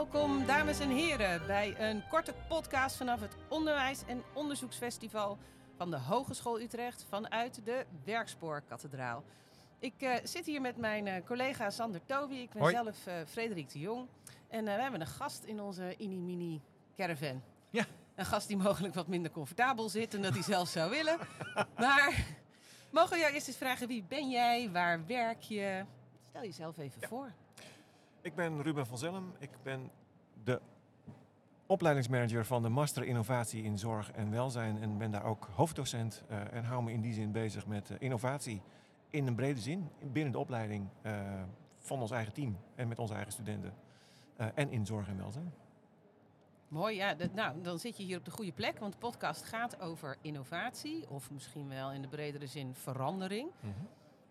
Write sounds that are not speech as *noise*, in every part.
Welkom, dames en heren, bij een korte podcast vanaf het Onderwijs- en Onderzoeksfestival van de Hogeschool Utrecht vanuit de Werkspoorkathedraal. Ik uh, zit hier met mijn uh, collega Sander Toby. Ik ben Hoi. zelf uh, Frederik de Jong. En we hebben een gast in onze Inimini Caravan. Ja. Een gast die mogelijk wat minder comfortabel zit en dat hij zelf zou willen. *laughs* Maar mogen we jou eerst eens vragen, wie ben jij? Waar werk je? Stel jezelf even Ja. voor. Ik ben Ruben van Zellem. Ik ben de opleidingsmanager van de Master Innovatie in Zorg en Welzijn. En ben daar ook hoofddocent. eh, en hou me in die zin bezig met eh, innovatie in een brede zin. Binnen de opleiding eh, van ons eigen team en met onze eigen studenten. En in zorg en welzijn. Mooi, ja. nou, dan zit je hier op de goede plek, want de podcast gaat over innovatie, of misschien wel in de bredere zin verandering.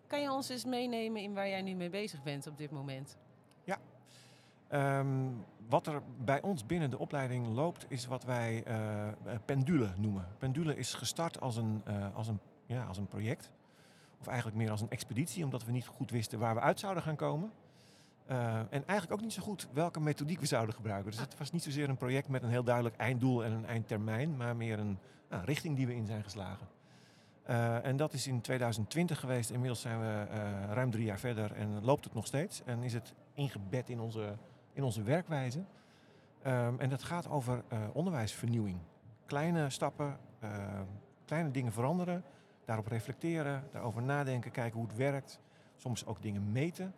Kan je ons eens meenemen in waar jij nu mee bezig bent op dit moment? Ehm, wat er bij ons binnen de opleiding loopt, is wat wij eh, eh, pendule noemen. Pendule is gestart als een, eh, als, een, ja, als een project. Of eigenlijk meer als een expeditie, omdat we niet goed wisten waar we uit zouden gaan komen. En eigenlijk ook niet zo goed welke methodiek we zouden gebruiken. Dus het was niet zozeer een project met een heel duidelijk einddoel en een eindtermijn, maar meer een richting die we in zijn geslagen. En dat is in 2020 geweest. Inmiddels zijn we ruim drie jaar verder en loopt het nog steeds. En is het ingebed in onze, in onze werkwijze. Ehm, en dat gaat over eh, onderwijsvernieuwing. Kleine stappen, eh, kleine dingen veranderen, daarop reflecteren, daarover nadenken, kijken hoe het werkt. Soms ook dingen meten.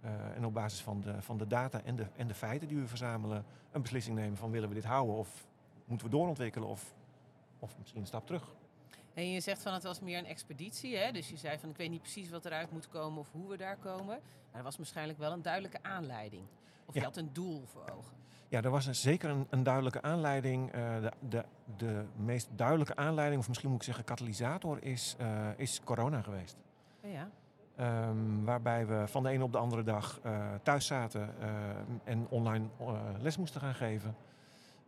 Eh, en op basis van de, van de data en de, en de feiten die we verzamelen, een beslissing nemen van willen we dit houden of moeten we doorontwikkelen of, of misschien een stap terug. En je zegt van het was meer een expeditie, hè? dus je zei van ik weet niet precies wat eruit moet komen of hoe we daar komen. Maar er was waarschijnlijk wel een duidelijke aanleiding. Of je Ja. had een doel voor ogen. Ja, er was een, zeker een, een duidelijke aanleiding. Eh, de, de, de meest duidelijke aanleiding, of misschien moet ik zeggen katalysator, is, eh, is corona geweest. Ja, ja. Ehm, waarbij we van de ene op de andere dag eh, thuis zaten en online les moesten gaan geven.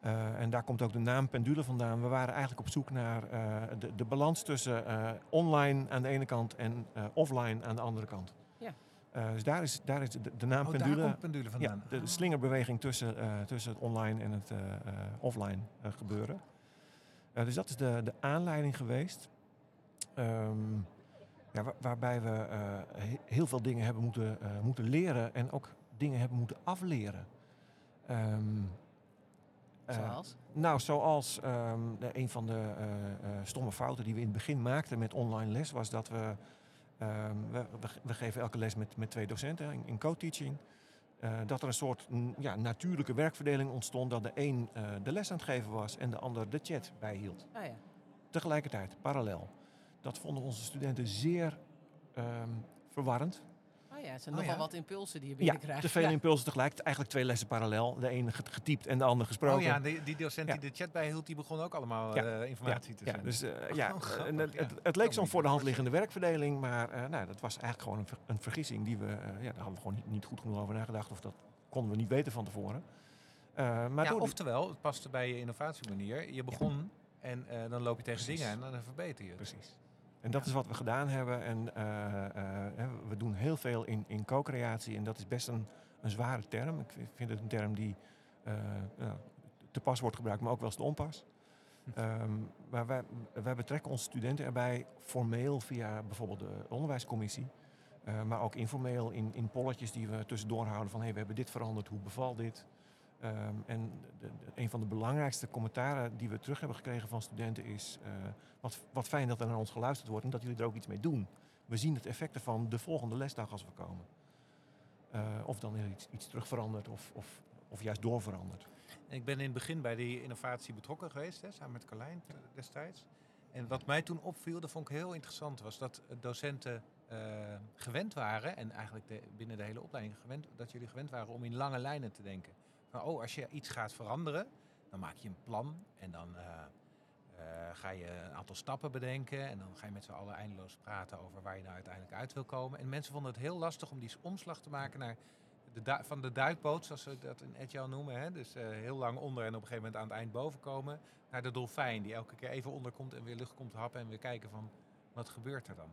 Eh, en daar komt ook de naam Pendule vandaan. We waren eigenlijk op zoek naar eh, de, de balans tussen eh, online aan de ene kant en eh, offline aan de andere kant. Ja. Eh, dus daar is, daar is de, de naam Oh, daar Pendule. komt pendule vandaan. Ja, de, de slingerbeweging tussen, eh, tussen het online en het eh, eh, offline gebeuren. Dus dat is de, de aanleiding geweest. Ehm, ja, waar- waarbij we eh, he- heel veel dingen hebben moeten, eh, moeten leren en ook dingen hebben moeten afleren. Ehm, eh, Zoals? nou, zoals ehm, de- een van de eh, eh, stomme fouten die we in het begin maakten met online les was dat we, ehm, we, we, geven elke les met, met twee docenten in, in co-teaching. Dat er een soort ja, natuurlijke werkverdeling ontstond dat de een de les aan het geven was en de ander de chat bijhield. Ah ja. Tegelijkertijd, parallel. Dat vonden onze studenten zeer ehm, verwarrend. Ja, het zijn Oh nogal ja. wat impulsen die je Ja, binnenkrijgt. te veel Ja. impulsen tegelijk. Eigenlijk twee lessen parallel. De ene get- getypt en de ander gesproken. Oh ja, die, die docent Ja. die de chat bijhield, die begon ook allemaal Ja. eh, informatie te Ja, zenden. dus eh, ja, Oh, grappig, het, ja. het, het leek zo'n voor de hand liggende werkverdeling, maar eh, nou, dat was eigenlijk gewoon een, ver- een vergissing die we, eh, ja, daar hadden we gewoon niet, niet goed genoeg over nagedacht of dat konden we niet weten van tevoren. Eh, maar ja, oftewel, het paste bij je innovatiemanier. Je begon en eh, dan loop je tegen Precies. dingen en dan verbeter je. het. Precies. En dat is wat we gedaan hebben. En eh, eh, we doen heel veel in, in co-creatie. En dat is best een, een zware term. Ik vind het een term die eh, te pas wordt gebruikt, maar ook wel eens te onpas. Ehm, maar wij, wij betrekken onze studenten erbij formeel via bijvoorbeeld de onderwijscommissie. Maar ook informeel in, in polletjes die we tussendoor houden van hey, we hebben dit veranderd, hoe bevalt dit? Ehm, en de- een van de belangrijkste commentaren die we terug hebben gekregen van studenten is... eh, wat, wat fijn dat er naar ons geluisterd wordt en dat jullie er ook iets mee doen. We zien het effect ervan de volgende lesdag als we komen. Eh, of dan iets, iets terug verandert of, of, of juist doorverandert. Ik ben in het begin bij die innovatie betrokken geweest, hè, samen met Carlijn t- destijds. En wat mij toen opviel, dat vond ik heel interessant, was dat eh, docenten eh, gewend waren, en eigenlijk binnen de hele opleiding gewend, dat jullie gewend waren om in lange lijnen te denken. Van, oh, als je iets gaat veranderen, dan maak je een plan en dan eh, eh, ga je een aantal stappen bedenken en dan ga je met z'n allen eindeloos praten over waar je nou uiteindelijk uit wil komen. En mensen vonden het heel lastig om die omslag te maken naar de van de duikboot, zoals ze dat in Agile noemen. Hè? Dus eh, heel lang onder en op een gegeven moment aan het eind boven komen. Naar de dolfijn, die elke keer even onder komt en weer lucht komt happen. En weer kijken van, wat gebeurt er dan?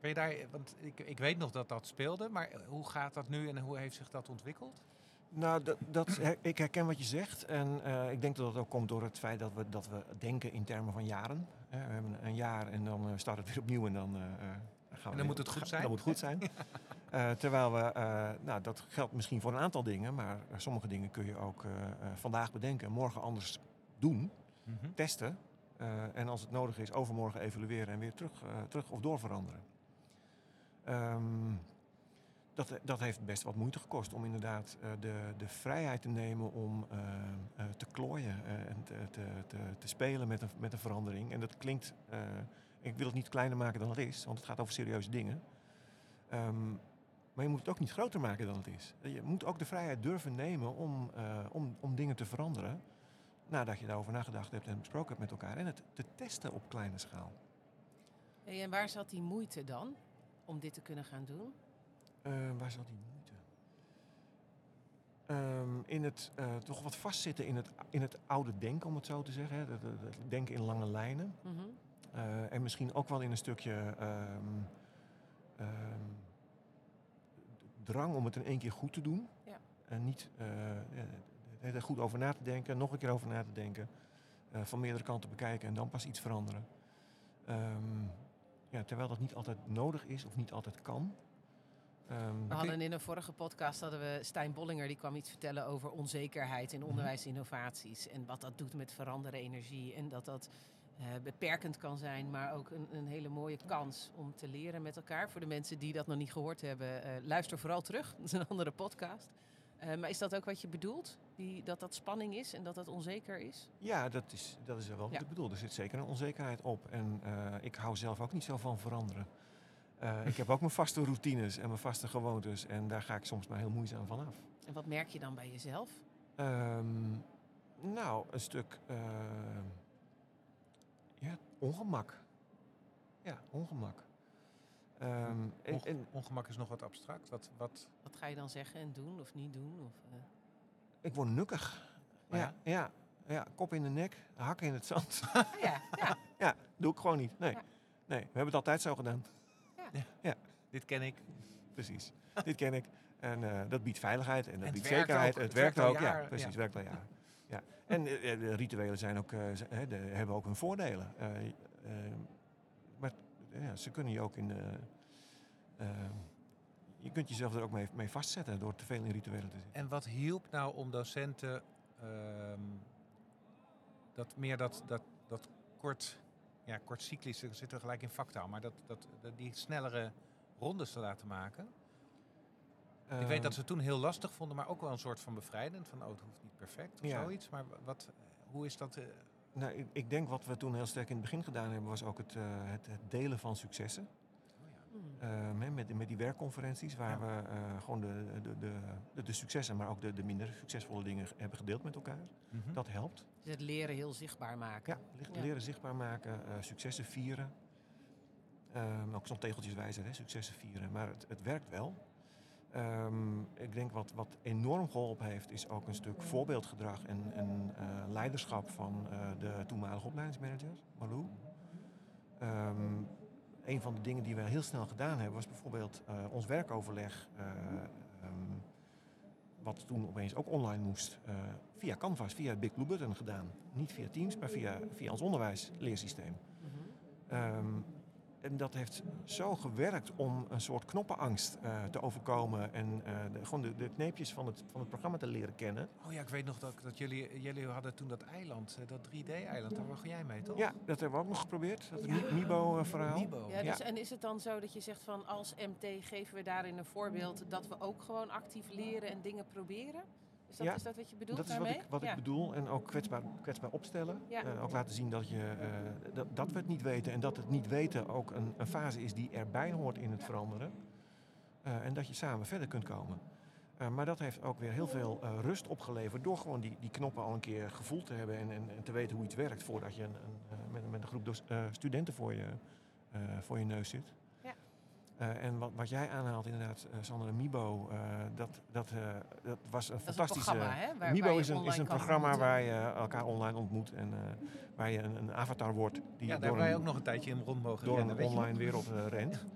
Kan je daar, want ik, ik weet nog dat dat speelde, maar hoe gaat dat nu en hoe heeft zich dat ontwikkeld? Nou, dat, dat, ik herken wat je zegt. En eh, ik denk dat dat ook komt door het feit dat we, dat we denken in termen van jaren. We hebben een jaar en dan eh, start het weer opnieuw en dan, eh, gaan we dan weer- moet het goed zijn. Dan moet het goed zijn. *laughs* Terwijl we, nou, dat geldt misschien voor een aantal dingen, maar sommige dingen kun je ook vandaag bedenken, morgen anders doen, Mhm. testen. en als het nodig is, overmorgen evalueren en weer terug, terug of doorveranderen. Ehm, dat, dat heeft best wat moeite gekost om inderdaad eh, de, de vrijheid te nemen om eh, eh, te klooien eh, en te, te, te, te spelen met een, met een verandering. En dat klinkt, eh, ik wil het niet kleiner maken dan het is, want het gaat over serieuze dingen. Ehm, maar je moet het ook niet groter maken dan het is. Je moet ook de vrijheid durven nemen om, eh, om, om dingen te veranderen. Nadat je daarover nagedacht hebt en besproken hebt met elkaar. En het te testen op kleine schaal. En waar zat die moeite dan om dit te kunnen gaan doen? Eh, waar zat die moeite? Ehm, in het eh, toch wat vastzitten in het, in het oude denken, om het zo te zeggen. hè. Denken in lange lijnen. Mhm. Eh, en misschien ook wel in een stukje ehm, ehm, drang om het in één keer goed te doen. Ja. En niet eh, er goed over na te denken, nog een keer over na te denken. van meerdere kanten bekijken en dan pas iets veranderen. Ehm, ja, terwijl dat niet altijd nodig is of niet altijd kan. Ehm, We hadden in een vorige podcast hadden we Stijn Bollinger, die kwam iets vertellen over onzekerheid in Mhm. onderwijsinnovaties. En wat dat doet met veranderen energie. En dat dat eh, beperkend kan zijn, maar ook een, een hele mooie kans om te leren met elkaar. Voor de mensen die dat nog niet gehoord hebben, eh, luister vooral terug. *laughs* Dat is een andere podcast. Eh, maar is dat ook wat je bedoelt? Die, dat dat spanning is en dat dat onzeker is? Ja, dat is, dat is wel wat Ja. ik bedoel. Er zit zeker een onzekerheid op. En eh, ik hou zelf ook niet zo van veranderen. Eh, ik heb ook mijn vaste routines en mijn vaste gewoontes. En daar ga ik soms maar heel moeizaam van af. En wat merk je dan bij jezelf? Ehm, nou, een stuk ehm, ja, ongemak. Ja, ongemak. Ehm, en, Onge- en ongemak is nog wat abstract. Wat, wat, Wat ga je dan zeggen en doen of niet doen? Of, eh, ik word nukkig. Oh ja, ja, ja, kop in de nek, hakken in het zand. ah ja, ja. *laughs* ja, doe ik gewoon niet. Nee. Ja. nee, we hebben het altijd zo gedaan. Dit ken ik. Precies. Dit ken ik. En eh, dat biedt veiligheid en dat biedt zekerheid. ook. Het Het werkt ook. Ja, precies. ja. Werkt al jaren. Ja. En eh, eh, de rituelen zijn ook, eh, de, hebben ook hun voordelen. Maar ja, ze kunnen je ook in. eh, je kunt jezelf er ook mee, mee vastzetten door te veel in rituelen te zitten. En wat hielp nou om docenten ehm, dat meer dat, dat, dat kort, ja, kort cyclisch, er zitten we gelijk in factaal, maar dat, dat, dat die snellere rondes te laten maken? ik weet dat ze het toen heel lastig vonden, maar ook wel een soort van bevrijdend. Van, oh, het hoeft niet perfect of Ja. zoiets. Maar wat, hoe is dat? eh, Nou, ik, ik denk wat we toen heel sterk in het begin gedaan hebben, was ook het, eh, het, het delen van successen. Hmm. Ehm, met, met die werkconferenties waar Ja. we eh, gewoon de, de, de, de, de successen, maar ook de, de minder succesvolle dingen hebben gedeeld met elkaar. mhm. Dat helpt. Dus het leren heel zichtbaar maken. Ja, leren zichtbaar maken, eh, successen vieren. Ehm, ook soms tegeltjes wijzen, hè, successen vieren. Maar het, het werkt wel. Ehm, ik denk wat, wat enorm geholpen heeft, is ook een stuk voorbeeldgedrag en, en eh, leiderschap van eh, de toenmalige opleidingsmanager, Malou. Ehm, een van de dingen die we heel snel gedaan hebben, was bijvoorbeeld eh, ons werkoverleg. eh, ehm, wat toen opeens ook online moest, eh, via Canvas, via Big Blue Button gedaan. Niet via Teams, maar via, via ons onderwijsleersysteem. Mhm. Ehm, en dat heeft zo gewerkt om een soort knoppenangst eh, te overkomen. En eh, de, gewoon de, de kneepjes van het, van het programma te leren kennen. Oh ja, ik weet nog dat, dat jullie, jullie hadden toen dat eiland, eh, dat 3D-eiland, daar was jij mee, toch? Ja, dat hebben we ook nog geprobeerd. Dat Ja. Mibo-verhaal. Mibo. Ja, dus, En is het dan zo dat je zegt van als MT geven we daarin een voorbeeld dat we ook gewoon actief leren en dingen proberen? Is dat, Ja, is dat wat je bedoelt Dat is wat ik, wat ja. ik bedoel. En ook kwetsbaar, kwetsbaar opstellen. Ja. Eh, ook laten zien dat, je, eh, dat, dat we het niet weten. En dat het niet weten ook een, een fase is die erbij hoort in het veranderen. Eh, en dat je samen verder kunt komen. Maar dat heeft ook weer heel veel rust opgeleverd. Door gewoon die, die knoppen al een keer gevoeld te hebben. En, en, en te weten hoe iets werkt. Voordat je een, een, met, met een groep eh, studenten voor je, voor je neus zit. Ja. Eh, en wat, wat jij aanhaalt inderdaad, uh, Sander Mibo, eh, dat, dat, eh, dat was een Dat is een fantastische... programma, hè? Waar, Mibo waar is een, is een programma ontmoeten. waar je elkaar online ontmoet en eh, waar je een, een avatar wordt die Ja, daar door, hebben wij ook nog een tijdje in rond mogen door rennen, een online wereld eh, rent.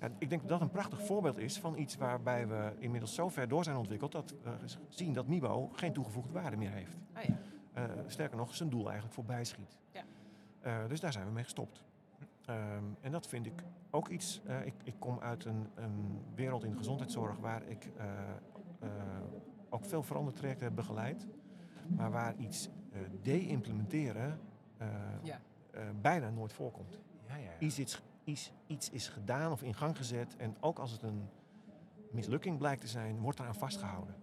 Ja, ik denk dat dat een prachtig voorbeeld is van iets waarbij we inmiddels zo ver door zijn ontwikkeld dat we zien dat Mibo geen toegevoegde waarde meer heeft. Ah, ja. Eh, sterker nog, zijn doel eigenlijk voorbij schiet. Ja. Eh, dus daar zijn we mee gestopt. Ehm, en dat vind ik ook iets. eh, ik, ik kom uit een, een wereld in de gezondheidszorg waar ik eh, eh, ook veel verandertrajecten heb begeleid. Maar waar iets eh de-implementeren eh, Ja. eh, bijna nooit voorkomt. Ja, ja, ja. Iets, iets, iets, iets is gedaan of in gang gezet en ook als het een mislukking blijkt te zijn, wordt eraan vastgehouden.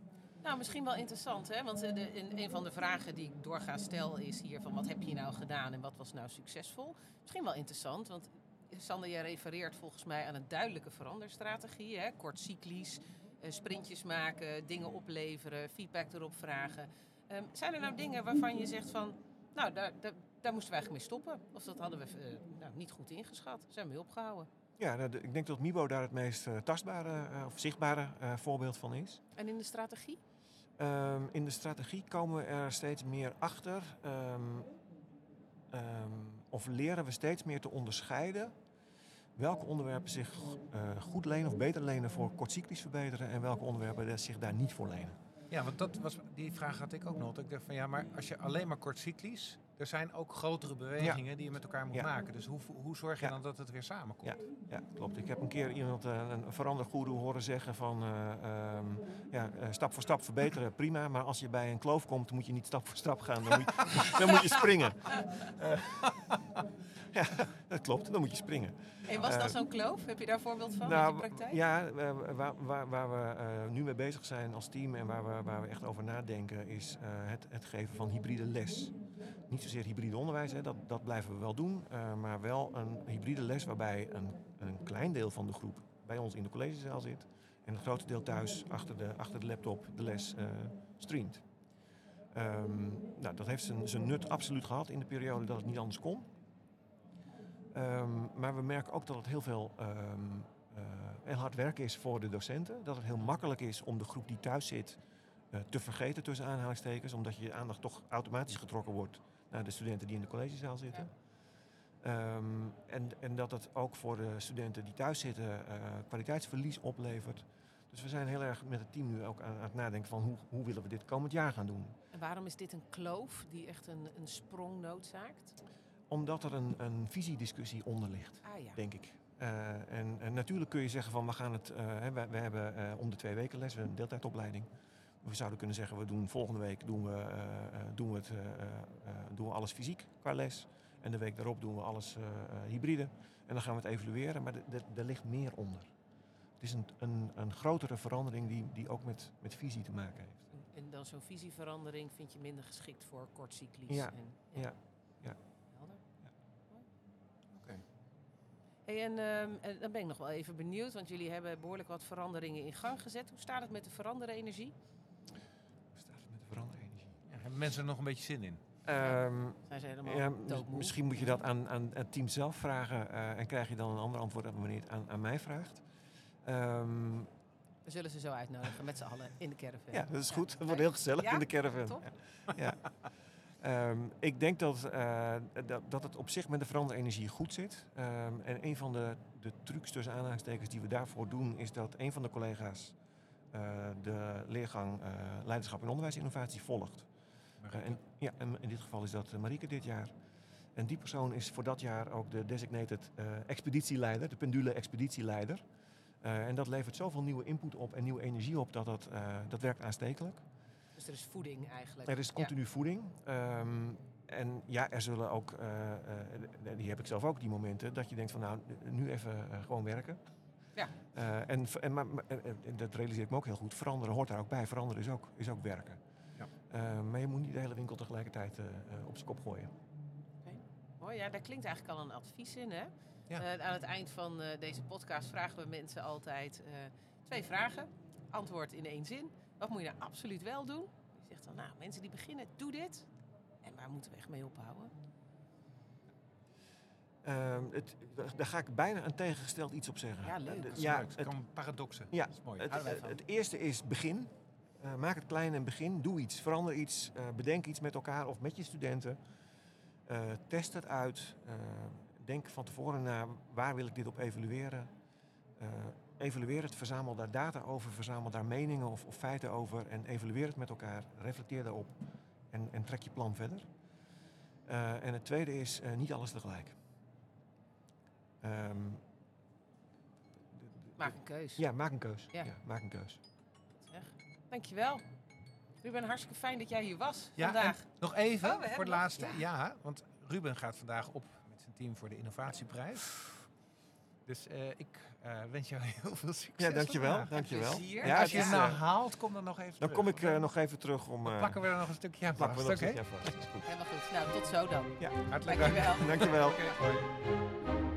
Nou, misschien wel interessant, hè? Want eh, de, in, een van de vragen die ik doorgaans stel is hier van wat heb je nou gedaan en wat was nou succesvol? Misschien wel interessant, want Sander, jij refereert volgens mij aan een duidelijke veranderstrategie. Hè? Kort cyclisch, eh, sprintjes maken, dingen opleveren, feedback erop vragen. Ehm, zijn er nou dingen waarvan je zegt van, nou, daar, daar, daar moesten we eigenlijk mee stoppen? Of dat hadden we eh, nou, niet goed ingeschat? Zijn we mee opgehouden? Ja, nou, ik denk dat Mibo daar het meest tastbare of zichtbare voorbeeld van is. En in de strategie? Ehm, in de strategie komen we er steeds meer achter. ehm, ehm, of leren we steeds meer te onderscheiden welke onderwerpen zich eh, goed lenen of beter lenen voor kortcyclisch verbeteren en welke onderwerpen er zich daar niet voor lenen. Ja, want dat was, die vraag had ik ook nog. Ik dacht van ja, maar als je alleen maar kort cyclisch, er zijn ook grotere bewegingen die je met elkaar moet Ja. maken. Dus hoe, hoe zorg je Ja. dan dat het weer samenkomt? Ja. Ja, klopt. Ik heb een keer iemand, eh, een verandergoeroe horen zeggen van eh, ehm, ja, eh, stap voor stap verbeteren, prima. Maar als je bij een kloof komt, moet je niet stap voor stap gaan. Dan moet je, *laughs* dan moet je springen. *laughs* *laughs* ja, dat klopt. Dan moet je springen. En was dat Eh, zo'n kloof? Heb je daar een voorbeeld van Nou, uit de praktijk? Ja, eh, waar, waar, waar we eh, nu mee bezig zijn als team en waar we, waar we echt over nadenken, is het, het geven van hybride les. Niet zozeer hybride onderwijs, hè, dat, dat blijven we wel doen, maar wel een hybride les waarbij een, een klein deel van de groep bij ons in de collegezaal zit en een groot deel thuis achter de, achter de laptop de les streamt. Ehm, nou, dat heeft zijn, zijn nut absoluut gehad in de periode dat het niet anders kon. Ehm, maar we merken ook dat het heel veel eh, heel hard werk is voor de docenten. Dat het heel makkelijk is om de groep die thuis zit eh, te vergeten tussen aanhalingstekens. Omdat je aandacht toch automatisch getrokken wordt naar de studenten die in de collegezaal zitten. Ehm, en, en dat het ook voor de studenten die thuis zitten eh, kwaliteitsverlies oplevert. Dus we zijn heel erg met het team nu ook aan, aan het nadenken van hoe, hoe willen we dit komend jaar gaan doen. En waarom is dit een kloof die echt een, een sprong noodzaakt? Omdat er een, een visiediscussie onder ligt. Ah ja. denk ik. Eh, en, en natuurlijk kun je zeggen van we gaan het, hè, we, we hebben eh, om de twee weken les, we hebben een deeltijdopleiding. We zouden kunnen zeggen we doen volgende week doen we, doen we, het, doen we alles fysiek qua les. En de week daarop doen we alles hybride. En dan gaan we het evalueren, maar er ligt meer onder. Het is een, een, een grotere verandering die, die ook met, met visie te maken heeft. En dan zo'n visieverandering vind je minder geschikt voor kortcyclisch. Ja, En, ja, ja. Helder. Ja. Mooi. Oké. Hey, en, ehm, en dan ben ik nog wel even benieuwd, want jullie hebben behoorlijk wat veranderingen in gang gezet. Hoe staat het met de veranderen energie? Hoe staat het met de veranderenergie? Ja, hebben mensen er nog een beetje zin in? Ehm, Zijn ze helemaal Ja, misschien moet je dat aan, aan het team zelf vragen eh, en krijg je dan een ander antwoord dan wanneer je het aan, aan mij vraagt. Ehm, We zullen ze zo uitnodigen met z'n allen in de caravan. ja, dat is goed. Het wordt heel gezellig Ja? in de caravan. Top. Ja. Ehm, ik denk dat, eh, dat, dat het op zich met de veranderenergie goed zit. Ehm, en een van de, de trucs tussen aanhalingstekens die we daarvoor doen, is dat een van de collega's eh, de leergang eh, Leiderschap en Onderwijsinnovatie volgt. En, ja, en in dit geval is dat Marieke dit jaar. En die persoon is voor dat jaar ook de designated expeditieleider, de pendule expeditieleider. En dat levert zoveel nieuwe input op en nieuwe energie op dat dat, dat werkt aanstekelijk. Dus er is voeding eigenlijk. Er is Ja. continu voeding. Ehm, en ja, er zullen ook, eh, eh, die heb ik zelf ook, die momenten, dat je denkt van nou, nu even eh, gewoon werken. Ja. Eh, en, en, maar, maar- en- en dat realiseer ik me ook heel goed. Veranderen hoort daar ook bij. Veranderen is ook, is ook werken. Ja. Eh, maar je moet niet de hele winkel tegelijkertijd eh, eh, op zijn kop gooien. Mooi, ja, daar klinkt eigenlijk al een advies in. Hè? Ja. Eh, aan het eind van eh, deze podcast vragen we mensen altijd eh, twee vragen. Antwoord in één zin. Wat moet je nou absoluut wel doen? Je zegt dan, nou, mensen die beginnen, doe dit. En waar moeten we echt mee ophouden? Ehm, het, daar ga ik bijna een tegengesteld iets op zeggen. Ja, leuk. Eh, Dat is ja, leuk. Het het, kan paradoxen. Ja, Dat is mooi. het, eerste is begin. Eh, maak het klein en begin. Doe iets. Verander iets. eh, bedenk iets met elkaar of met je studenten. Eh, test het uit. Denk van tevoren na waar wil ik dit op evalueren. Eh, evalueer het, verzamel daar data over, verzamel daar meningen of, of feiten over en evalueer het met elkaar, reflecteer daarop en, en trek je plan verder. Eh, en het tweede is eh, niet alles tegelijk. Ehm, Maak een keus. ja, maak een keus. Ja. Ja. maak een keus. Zeg. Dankjewel. Ruben, hartstikke fijn dat jij hier was Ja, vandaag. nog even Oh, voor het laatste. ja. Ja. want Ruben gaat vandaag op met zijn team voor de innovatieprijs. Dus eh, ik eh, wens jou *laughs* heel veel succes. Ja, dankjewel. vandaag. dankjewel. plezier. Ja, Als je het nou eh, haalt, kom dan nog even dan terug. kom ik eh, nog even terug om... Dan plakken we er nog een stukje aan plakken vast. we nog Oké? een stukje aan vast. Is goed. Helemaal goed. Nou, tot zo dan. Hartelijk dank. Dankjewel. Dankjewel. Hoi.